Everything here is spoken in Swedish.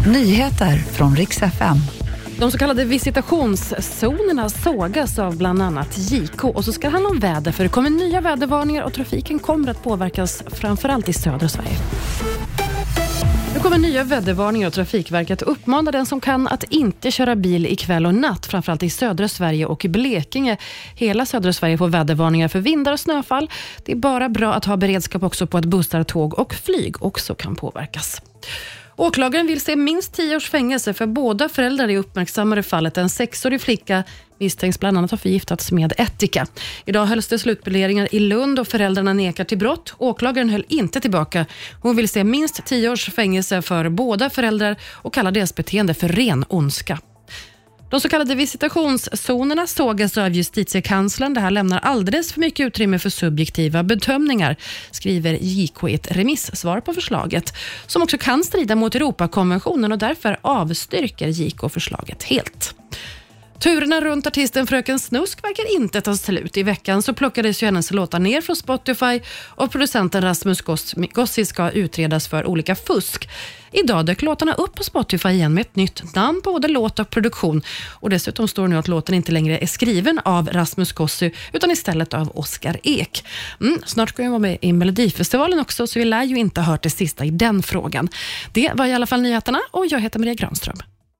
Nyheter från riks FM. De så kallade visitationszonerna sågas av bland annat JK och så ska det handla om väder för det kommer nya vädervarningar och trafiken kommer att påverkas framförallt i södra Sverige. Nu kommer nya vädervarningar och Trafikverket uppmanar den som kan att inte köra bil ikväll och natt, framförallt i södra Sverige och i Blekinge. Hela södra Sverige får vädervarningar för vindar och snöfall. Det är bara bra att ha beredskap också på att bussar, tåg och flyg också kan påverkas. Åklagaren vill se minst tio års fängelse för båda föräldrar i uppmärksammade fallet. En sexårig flicka misstänks bland annat ha förgiftats med ättika. Idag hölls det slutpläderingar i Lund och föräldrarna nekar till brott. Åklagaren höll inte tillbaka. Hon vill se minst tio års fängelse för båda föräldrar och kallar deras beteende för ren ondska. De så kallade visitationszonerna sågas av justitiekanslern. Det här lämnar alldeles för mycket utrymme för subjektiva bedömningar, skriver JK i ett remissvar på förslaget, som också kan strida mot Europakonventionen och därför avstyrker JK förslaget helt. Turerna runt artisten Fröken Snusk verkar inte ta slut. I veckan så plockades ju hennes låtar ner från Spotify och producenten Rasmus Gossi ska utredas för olika fusk. Idag dök låtarna upp på Spotify igen med ett nytt namn på både låt och produktion. Och Dessutom står det nu att låten inte längre är skriven av Rasmus Gossi utan istället av Oscar Ek. Mm, snart ska jag vara med i Melodifestivalen också, så vi lär ju inte ha hört det sista i den frågan. Det var i alla fall nyheterna och jag heter Maria Granström.